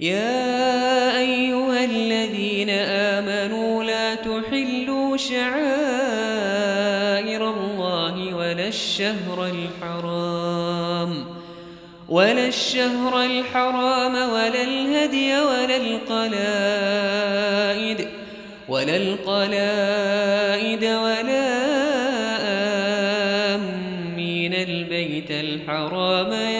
يا أيها الذين آمنوا لا تحلوا شعائر الله ولا الشهر الحرام ولا الشهر الحرام ولا الهدي ولا القلائد ولا القلائد ولا آمين البيت الحرام يبتغون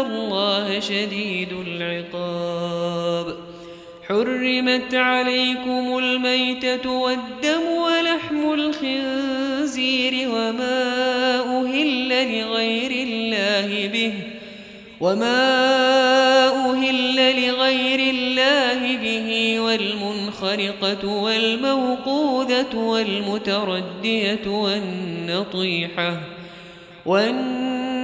الله شديد العقاب. حرمت عليكم الميتة والدم ولحم الخنزير وما أهل لغير الله به وما أهل لغير الله به والمنخرقة والموقوذة والمتردية والنطيحة والنطيحة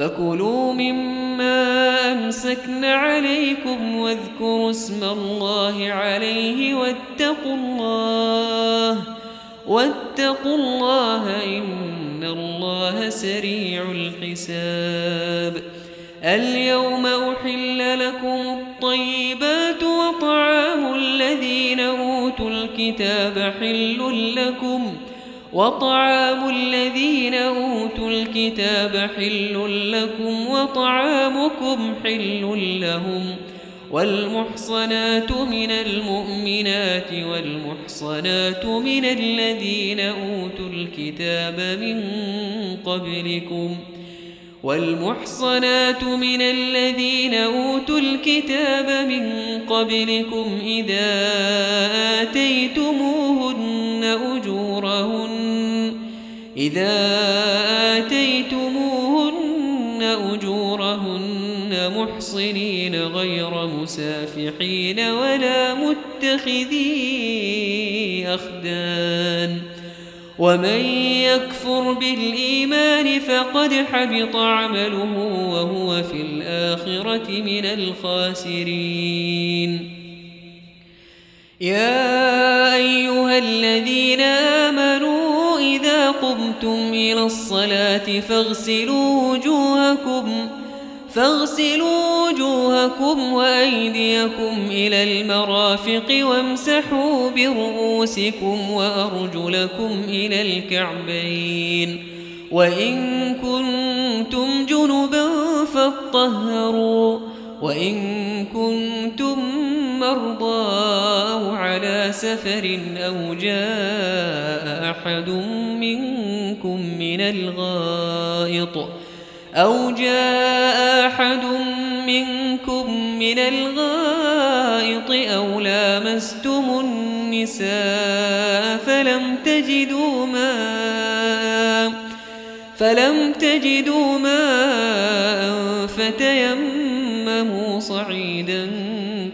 فكلوا مما أمسكن عليكم واذكروا اسم الله عليه واتقوا الله واتقوا الله إن الله سريع الحساب. اليوم أحل لكم الطيبات وطعام الذين أوتوا الكتاب حل لكم وطعام الذين أوتوا الكتاب حل لكم وطعامكم حل لهم والمحصنات من المؤمنات والمحصنات من الذين أوتوا الكتاب من قبلكم ۖ والمحصنات من الذين أوتوا الكتاب من قبلكم إذا آتيتموهن إذا آتيتموهن أجورهن محصنين غير مسافحين ولا متخذي أخدان ومن يكفر بالإيمان فقد حبط عمله وهو في الآخرة من الخاسرين. يا أيها الذين آمنوا إذا قمتم إلى الصلاة فاغسلوا وجوهكم فاغسلوا وجوهكم وأيديكم إلى المرافق وامسحوا برؤوسكم وأرجلكم إلى الكعبين. وإن كنتم جنبا فاطهروا وإن كنتم مرضى أو على سفر أو جاء أحد منكم من الغائط أو جاء أحد منكم من الغائط أو لامستم النساء فلم تجدوا ماء فلم تجدوا ماء فتيمموا صعيدا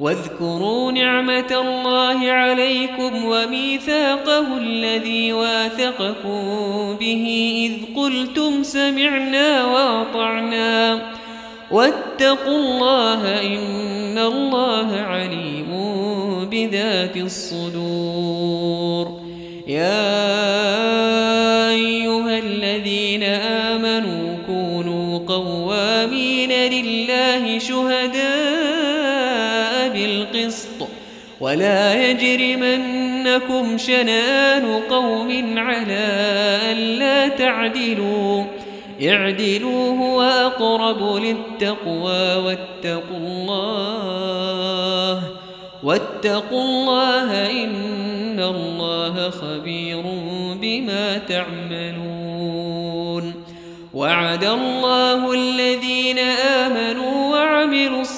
واذكروا نعمة الله عليكم وميثاقه الذي واثقكم به إذ قلتم سمعنا وأطعنا. واتقوا الله إن الله عليم بذات الصدور. يا أيها الذين آمنوا كونوا قوامين لله شهداء ولا يجرمنكم شنآن قوم على ألا تعدلوا. اعدلوا هو أقرب للتقوى واتقوا الله. واتقوا الله إن الله خبير بما تعملون. وعد الله الذين آمنوا وعملوا الصالحات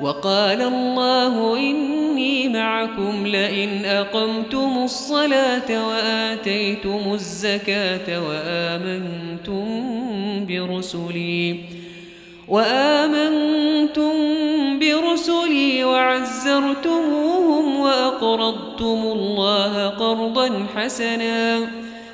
وقال الله إني معكم لئن أقمتم الصلاة وآتيتم الزكاة وآمنتم برسلي وآمنتم برسلي وعزرتموهم وأقرضتم الله قرضا حسنا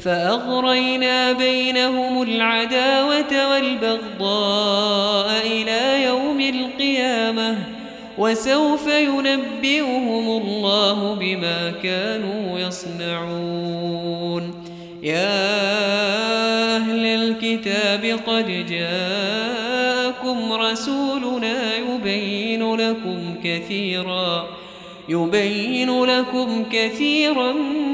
فأغرينا بينهم العداوة والبغضاء إلى يوم القيامة وسوف ينبئهم الله بما كانوا يصنعون. يا أهل الكتاب قد جاءكم رسولنا يبين لكم كثيراً. يبين لكم كثيرا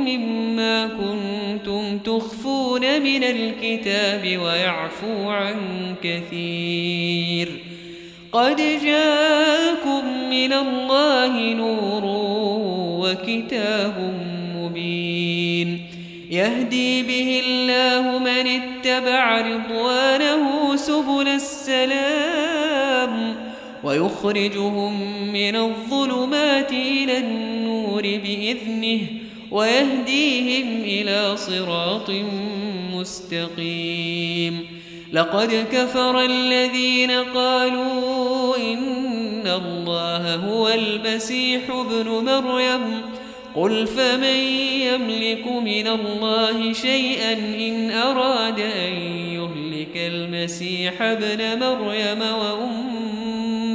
مما كنتم تخفون من الكتاب ويعفو عن كثير. قد جاءكم من الله نور وكتاب مبين. يهدي به الله من اتبع رضوانه سبل السلام. ويخرجهم من الظلمات إلى النور بإذنه ويهديهم إلى صراط مستقيم. لقد كفر الذين قالوا إن الله هو المسيح ابن مريم. قل فمن يملك من الله شيئا إن أراد أن يهلك المسيح ابن مريم وأمه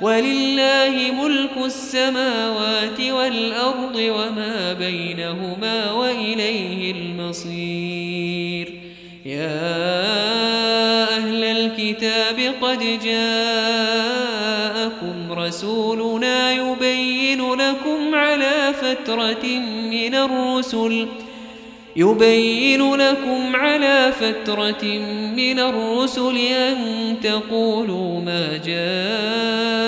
ولله ملك السماوات والأرض وما بينهما وإليه المصير. يا أهل الكتاب قد جاءكم رسولنا يبين لكم على فترة من الرسل يبين لكم على فترة من الرسل أن تقولوا ما جاءنا من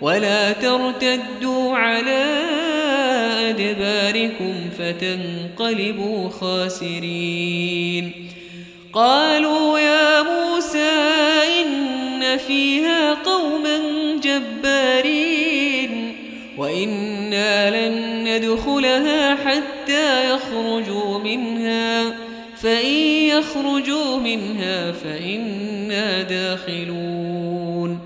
ولا ترتدوا على أدباركم فتنقلبوا خاسرين. قالوا يا موسى إن فيها قوما جبارين وإنا لن ندخلها حتى يخرجوا منها فإن يخرجوا منها فإنا داخلون.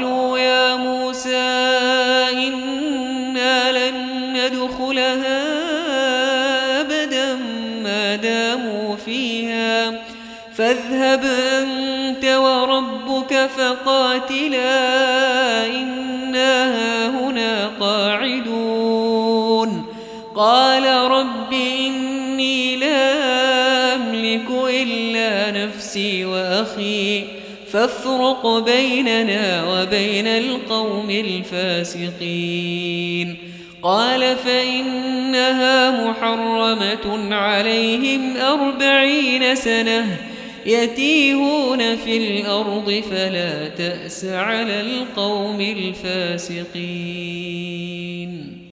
فاذهب أنت وربك فقاتلا إنا هنا قاعدون قال رب إني لا أملك إلا نفسي وأخي فافرق بيننا وبين القوم الفاسقين قال فإنها محرمة عليهم أربعين سنة يتيهون في الأرض فلا تأس على القوم الفاسقين.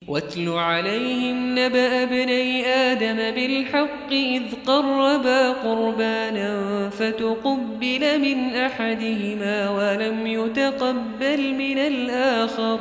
واتل عليهم نبأ ابني آدم بالحق إذ قربا قربانا فتقبل من أحدهما ولم يتقبل من الآخر.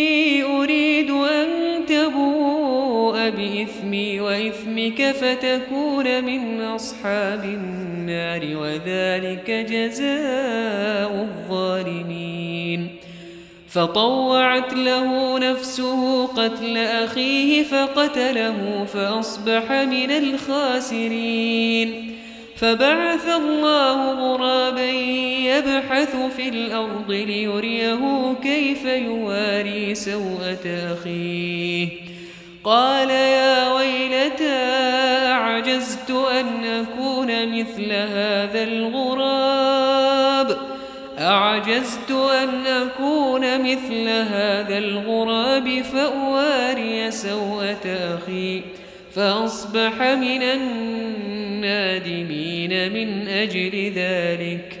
بإثمي وإثمك فتكون من أصحاب النار وذلك جزاء الظالمين. فطوعت له نفسه قتل أخيه فقتله فأصبح من الخاسرين. فبعث الله غرابا يبحث في الأرض ليريه كيف يواري سوءة أخيه. قال يا ويلتى أعجزت أن أكون مثل هذا الغراب؟ أعجزت أن أكون مثل هذا الغراب فأواري سوءة أخي فأصبح من النادمين من أجل ذلك.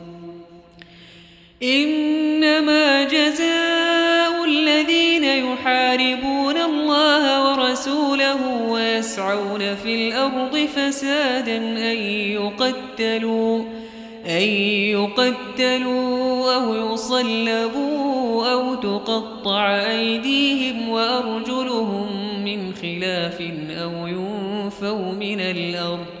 إنما جزاء الذين يحاربون الله ورسوله ويسعون في الأرض فسادا أن يقتلوا أن يقتلوا أو يصلبوا أو تقطع أيديهم وأرجلهم من خلاف أو ينفوا من الأرض.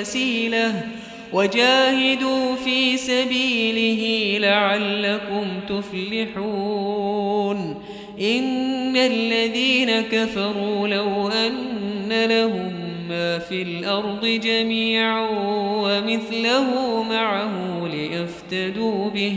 الوسيلة وجاهدوا في سبيله لعلكم تفلحون. إن الذين كفروا لو أن لهم ما في الأرض جميعا ومثله معه ليفتدوا به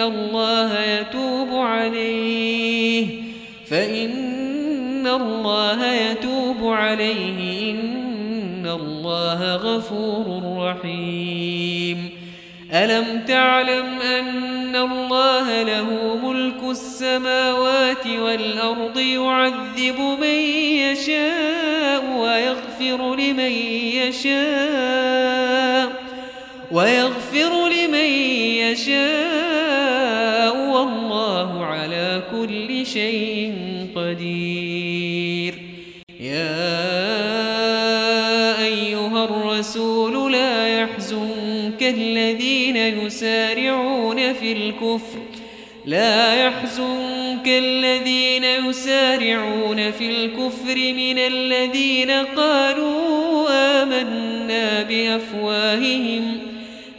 الله يتوب عليه. فإن الله يتوب عليه. إن الله غفور رحيم. ألم تعلم أن الله له ملك السماوات والأرض يعذب من يشاء ويغفر لمن يشاء ويغفر لمن يشاء والله على كل شيء قدير. يا أيها الرسول لا يحزنك الذين يسارعون في الكفر. لا يحزنك الذين يسارعون في الكفر من الذين قالوا آمنا بأفواههم.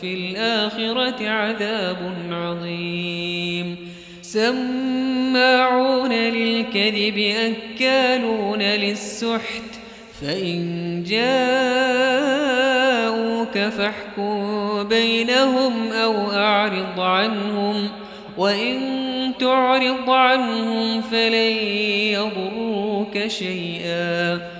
في الآخرة عذاب عظيم. سماعون للكذب أكالون للسحت فإن جاءوك فاحكم بينهم أو أعرض عنهم وإن تعرض عنهم فلن يضروك شيئا.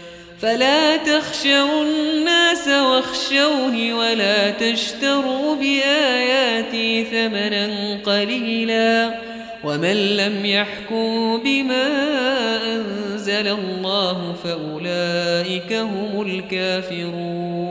فلا تخشوا الناس واخشوني ولا تشتروا بآياتي ثمنا قليلا ومن لم يحكم بما أنزل الله فأولئك هم الكافرون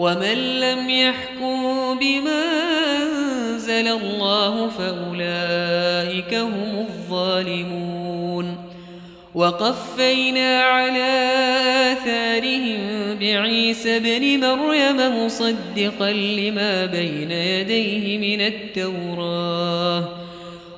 ومن لم يحكم بما أنزل الله فأولئك هم الظالمون. وقفينا على آثارهم بعيسى ابن مريم مصدقا لما بين يديه من التوراة.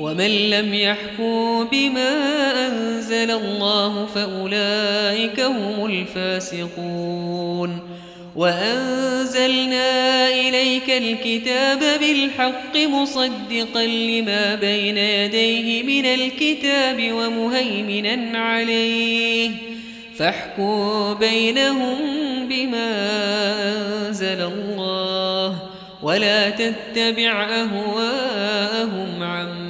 ومن لم يحكم بما أنزل الله فأولئك هم الفاسقون. وأنزلنا إليك الكتاب بالحق مصدقا لما بين يديه من الكتاب ومهيمنا عليه. فاحكم بينهم بما أنزل الله ولا تتبع أهواءهم عما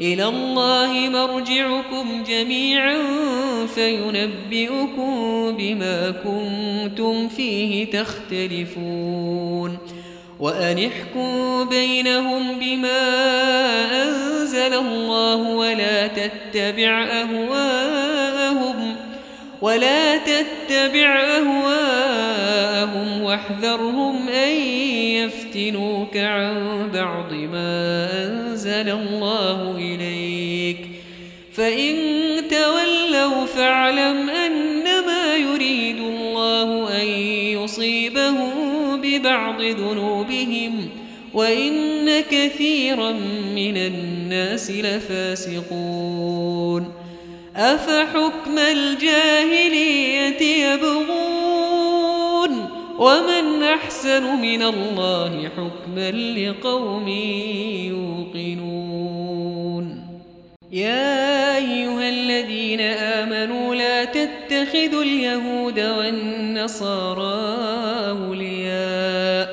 إلى الله مرجعكم جميعا فينبئكم بما كنتم فيه تختلفون. وأنحكم بينهم بما أنزل الله ولا تتبع أهواءهم ولا تتبع أهواءهم واحذرهم أن يفتنوك عن بعض ما أنزل الله إليك. فإن تولوا فاعلم أنما يريد الله أن يصيبهم ببعض ذنوبهم وإن كثيرا من الناس لفاسقون. أفحكم الجاهلية يبغون ومن أحسن من الله حكما لقوم يوقنون. يا أيها الذين آمنوا لا تتخذوا اليهود والنصارى أولياء.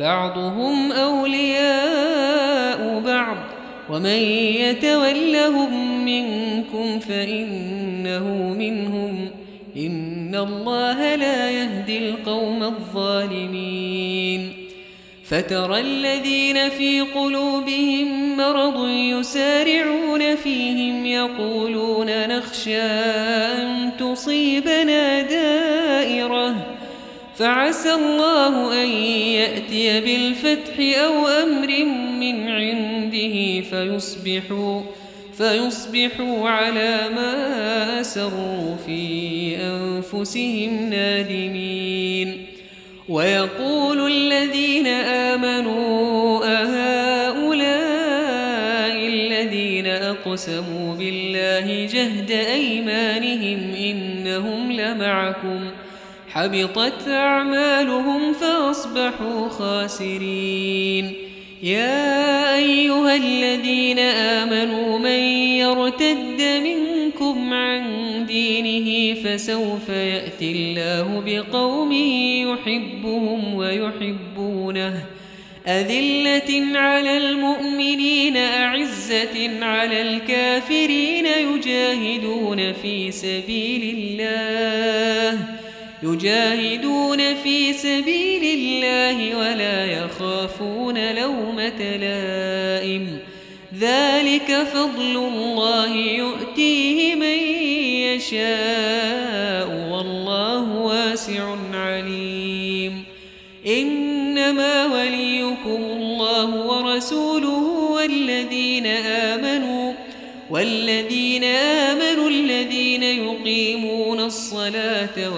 بعضهم أولياء بعض. ومن يتولهم منكم فإنه منهم الله لا يهدي القوم الظالمين. فترى الذين في قلوبهم مرض يسارعون فيهم يقولون نخشى أن تصيبنا دائرة. فعسى الله أن يأتي بالفتح أو أمر من عنده فيصبحوا فيصبحوا على ما أسروا في أنفسهم نادمين. ويقول الذين آمنوا أهؤلاء الذين أقسموا بالله جهد أيمانهم إنهم لمعكم. حبطت أعمالهم فأصبحوا خاسرين. يا أيها الذين آمنوا من يرتد منكم عن دينه فسوف يأتي الله بقوم يحبهم ويحبونه. أذلة على المؤمنين أعزة على الكافرين يجاهدون في سبيل الله. يجاهدون في سبيل الله ولا يخافون لومة لائم. ذلك فضل الله يؤتيه من يشاء والله واسع عليم. إنما وليكم الله ورسوله والذين آمنوا والذين آمنوا الذين يقيمون الصلاة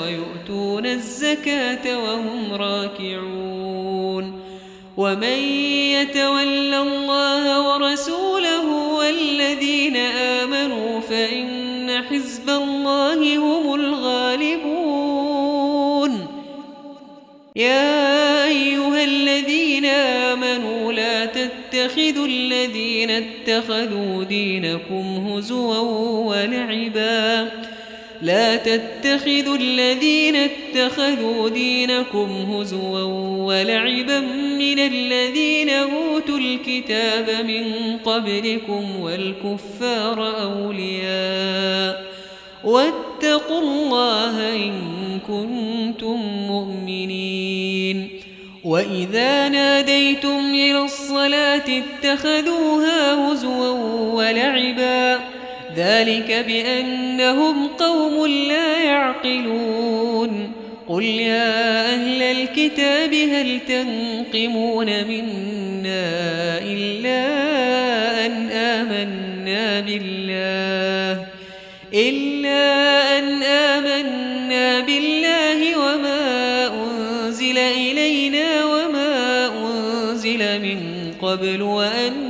ويؤتون الزكاة وهم راكعون. ومن يتول الله ورسوله والذين آمنوا فإن حزب الله هم الغالبون. يا أيها الذين آمنوا لا تتخذوا الذين اتخذوا دينكم هزوا ولعبا. لا تتخذوا الذين اتخذوا دينكم هزوا ولعبا من الذين أوتوا الكتاب من قبلكم والكفار أولياء واتقوا الله إن كنتم مؤمنين وإذا ناديتم إلى الصلاة اتخذوها هزوا ولعبا ذلك بأنهم قوم لا يعقلون. قل يا أهل الكتاب هل تنقمون منا إلا أن آمنا بالله؟ إلا أن آمنا بالله وما أنزل إلينا وما أنزل من قبل وأن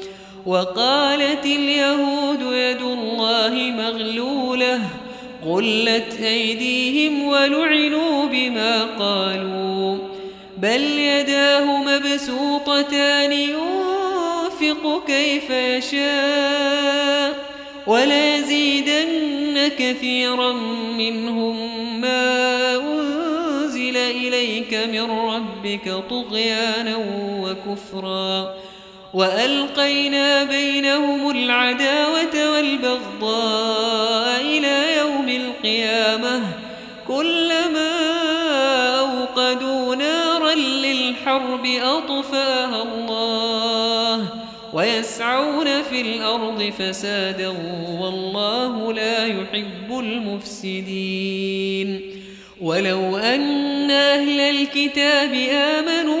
وقالت اليهود يد الله مغلولة قلت أيديهم ولعنوا بما قالوا. بل يداه مبسوطتان ينفق كيف يشاء وليزيدن كثيرا منهم ما أنزل إليك من ربك طغيانا وكفرا. وألقينا بينهم العداوة والبغضاء إلى يوم القيامة. كلما أوقدوا نارا للحرب أطفاها الله ويسعون في الأرض فسادا والله لا يحب المفسدين. ولو أن أهل الكتاب آمنوا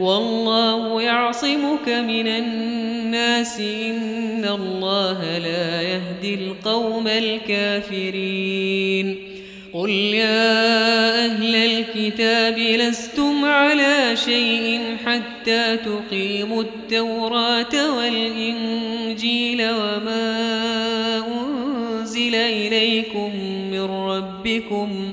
والله يعصمك من الناس إن الله لا يهدي القوم الكافرين. قل يا أهل الكتاب لستم على شيء حتى تقيموا التوراة والإنجيل وما أنزل إليكم من ربكم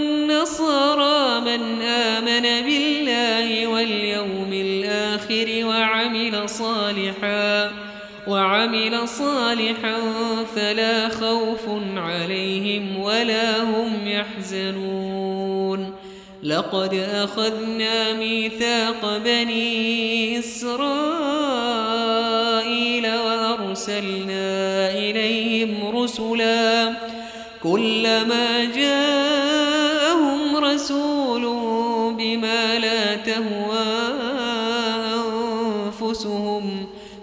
من آمن بالله واليوم الآخر وعمل صالحا وعمل صالحا فلا خوف عليهم ولا هم يحزنون. لقد أخذنا ميثاق بني إسرائيل وأرسلنا إليهم رسلاً كلما جاءهم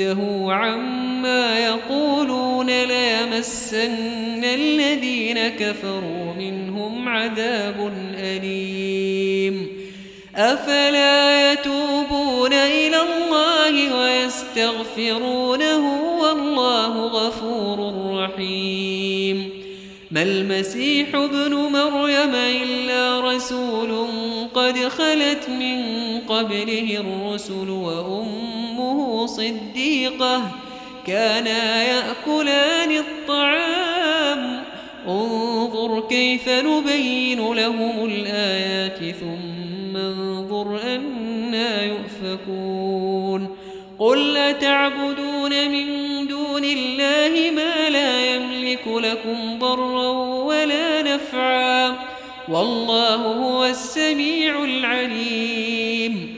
ينتهوا عما يقولون ليمسن الذين كفروا منهم عذاب أليم. أفلا يتوبون إلى الله ويستغفرونه والله غفور رحيم. ما المسيح ابن مريم إلا رسول قد خلت من قبله الرسل وأمة صديقة كانا يأكلان الطعام. انظر كيف نبين لهم الآيات ثم انظر أنا يؤفكون. قل أتعبدون من دون الله ما لا يملك لكم ضرا ولا نفعا. والله هو السميع العليم.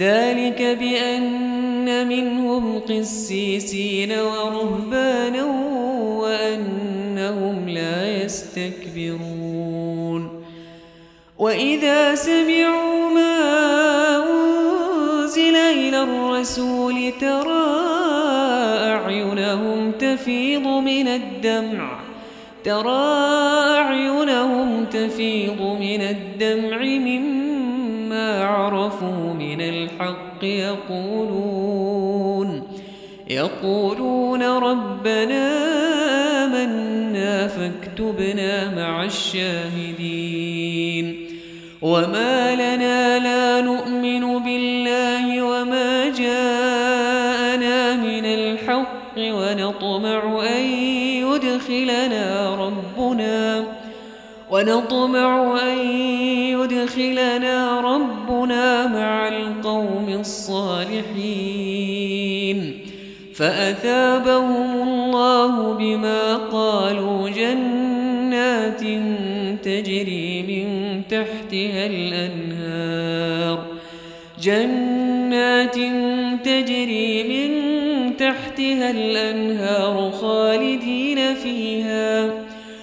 ذلك بأن منهم قسيسين ورهبانا وأنهم لا يستكبرون. وإذا سمعوا ما أنزل إلى الرسول ترى أعينهم تفيض من الدمع ترى أعينهم تفيض من الدمع مما عرفوا من الحق يقولون يقولون ربنا آمنا فاكتبنا مع الشاهدين وما لنا لا نؤمن بالله وما جاءنا من الحق ونطمع أن يدخلنا ربنا ونطمع أن يدخلنا ربنا مع القوم الصالحين. فأثابهم الله بما قالوا جنات تجري من تحتها الأنهار. جنات تجري من تحتها الأنهار خالدين فيها.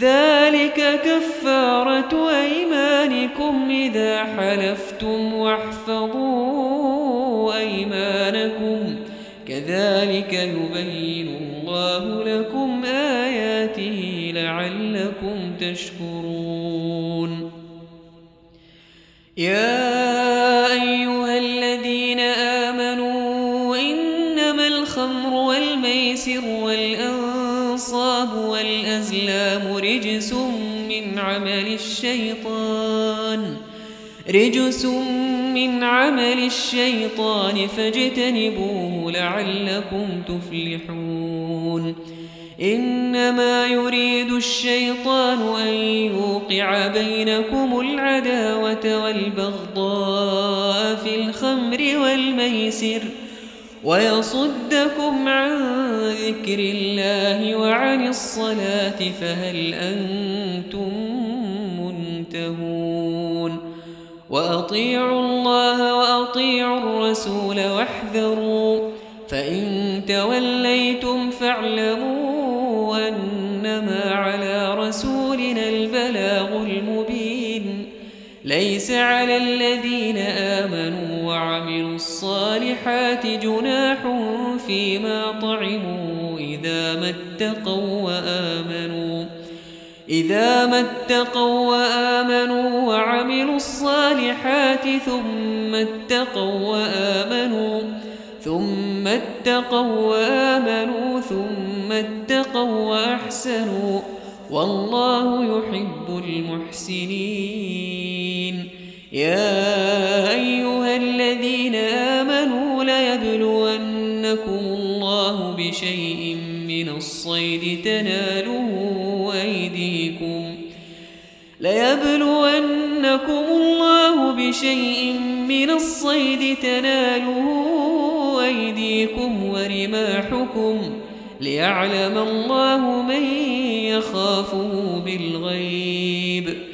ذلك كفارة أيمانكم إذا حلفتم واحفظوا أيمانكم. كذلك يبين الله لكم آياته لعلكم تشكرون. يا أيها الذين آمنوا إنما الخمر والميسر والأنصاب والأزلام رجس من عمل الشيطان. رجس من عمل الشيطان فاجتنبوه لعلكم تفلحون. إنما يريد الشيطان أن يوقع بينكم العداوة والبغضاء في الخمر والميسر. ويصدكم عن ذكر الله وعن الصلاة فهل أنتم منتهون وأطيعوا الله وأطيعوا الرسول واحذروا فإن توليتم فاعلموا أنما على رسولنا البلاغ المبين ليس على الذين آمنوا وعملوا الصالحات جناح فيما طعموا إذا ما اتقوا وآمنوا إذا ما اتقوا وآمنوا وعملوا الصالحات ثم اتقوا وآمنوا ثم اتقوا وآمنوا ثم اتقوا وأحسنوا والله يحب المحسنين يا أيها الذين آمنوا ليبلونكم الله بشيء من الصيد تناله أيديكم ليبلونكم الله بشيء من الصيد تناله أيديكم ورماحكم ليعلم الله من يخافه بالغيب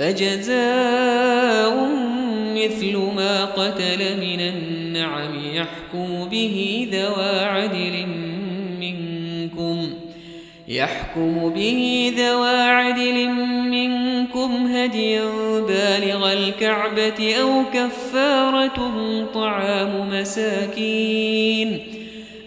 فجزاء مثل ما قتل من النعم يحكم به ذوى عدل منكم يحكم به ذوى عدل منكم هديا بالغ الكعبة أو كفارة طعام مساكين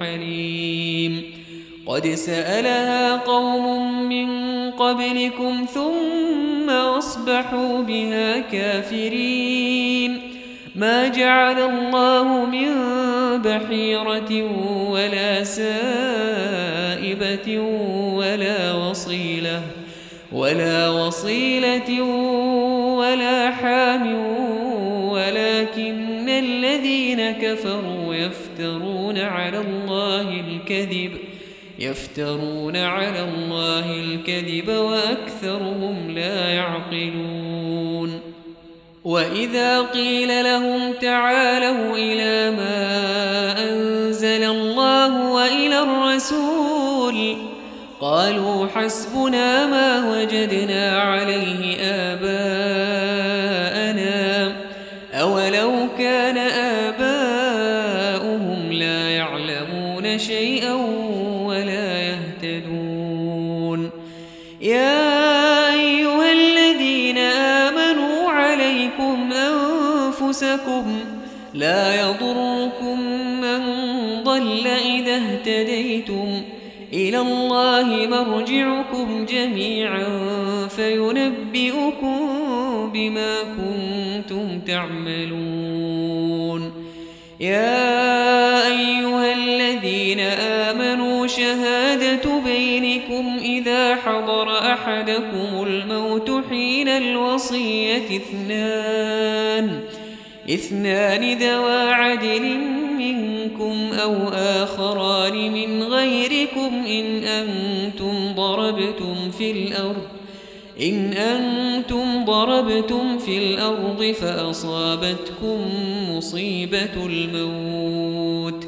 حليم. قد سألها قوم من قبلكم ثم أصبحوا بها كافرين. ما جعل الله من بحيرة ولا سائبة ولا وصيلة ولا وصيلة ولا حام ولكن الذين كفروا يفترون على الله الكذب يفترون على الله الكذب وأكثرهم لا يعقلون. وإذا قيل لهم تعالوا إلى ما أنزل الله وإلى الرسول قالوا حسبنا ما وجدنا عليه آباءنا لا يضركم من ضل إذا اهتديتم. إلى الله مرجعكم جميعا فينبئكم بما كنتم تعملون. يا أيها الذين آمنوا شهادة بينكم إذا حضر أحدكم الموت حين الوصية اثنان. إثنان ذوى عدل منكم أو آخران من غيركم إن أنتم ضربتم في الأرض إن أنتم ضربتم في الأرض فأصابتكم مصيبة الموت.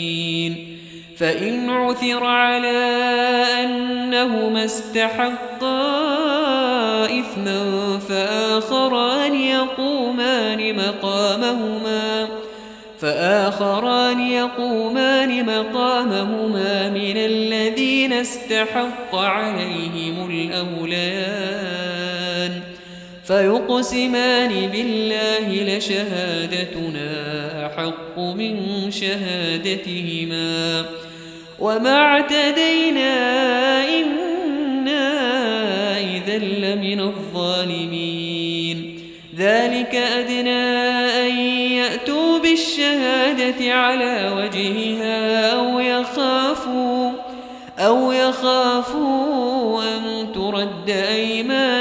فإن عثر على أنهما استحقا إثما فآخران يقومان مقامهما فآخران يقومان مقامهما من الذين استحق عليهم الأوليان فيقسمان بالله لشهادتنا أحق من شهادتهما وما اعتدينا إنا إذا لمن الظالمين. ذلك أدنى أن يأتوا بالشهادة على وجهها أو يخافوا أو يخافوا أن ترد أيمان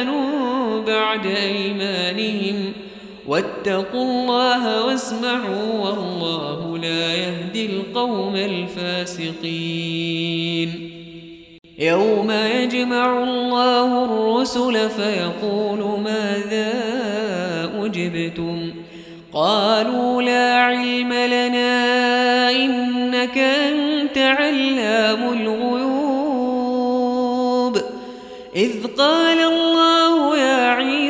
واتقوا الله واسمعوا والله لا يهدي القوم الفاسقين. يوم يجمع الله الرسل فيقول ماذا أجبتم؟ قالوا لا علم لنا إنك أنت علام الغيوب. إذ قال الله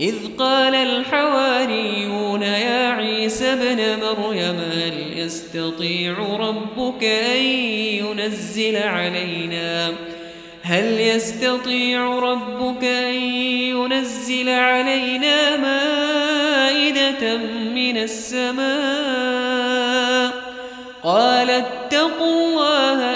إذ قال الحواريون يا عيسى ابن مريم هل يستطيع ربك أن ينزل علينا؟ هل يستطيع ربك أن ينزل علينا مائدة من السماء؟ قال اتقوا الله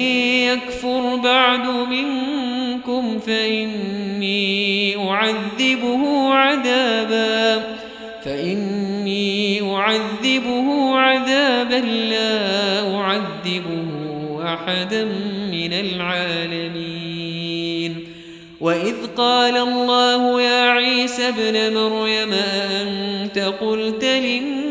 بعد منكم فإني أعذبه عذابا فإني أعذبه عذابا لا أعذبه أحدا من العالمين. وإذ قال الله يا عيسى ابن مريم أنت قلت للناس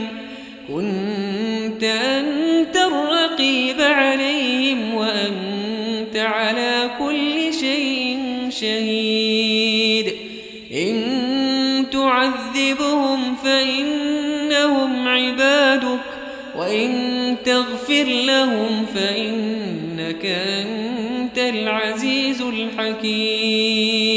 تغفر لهم فإنك أنت العزيز الحكيم.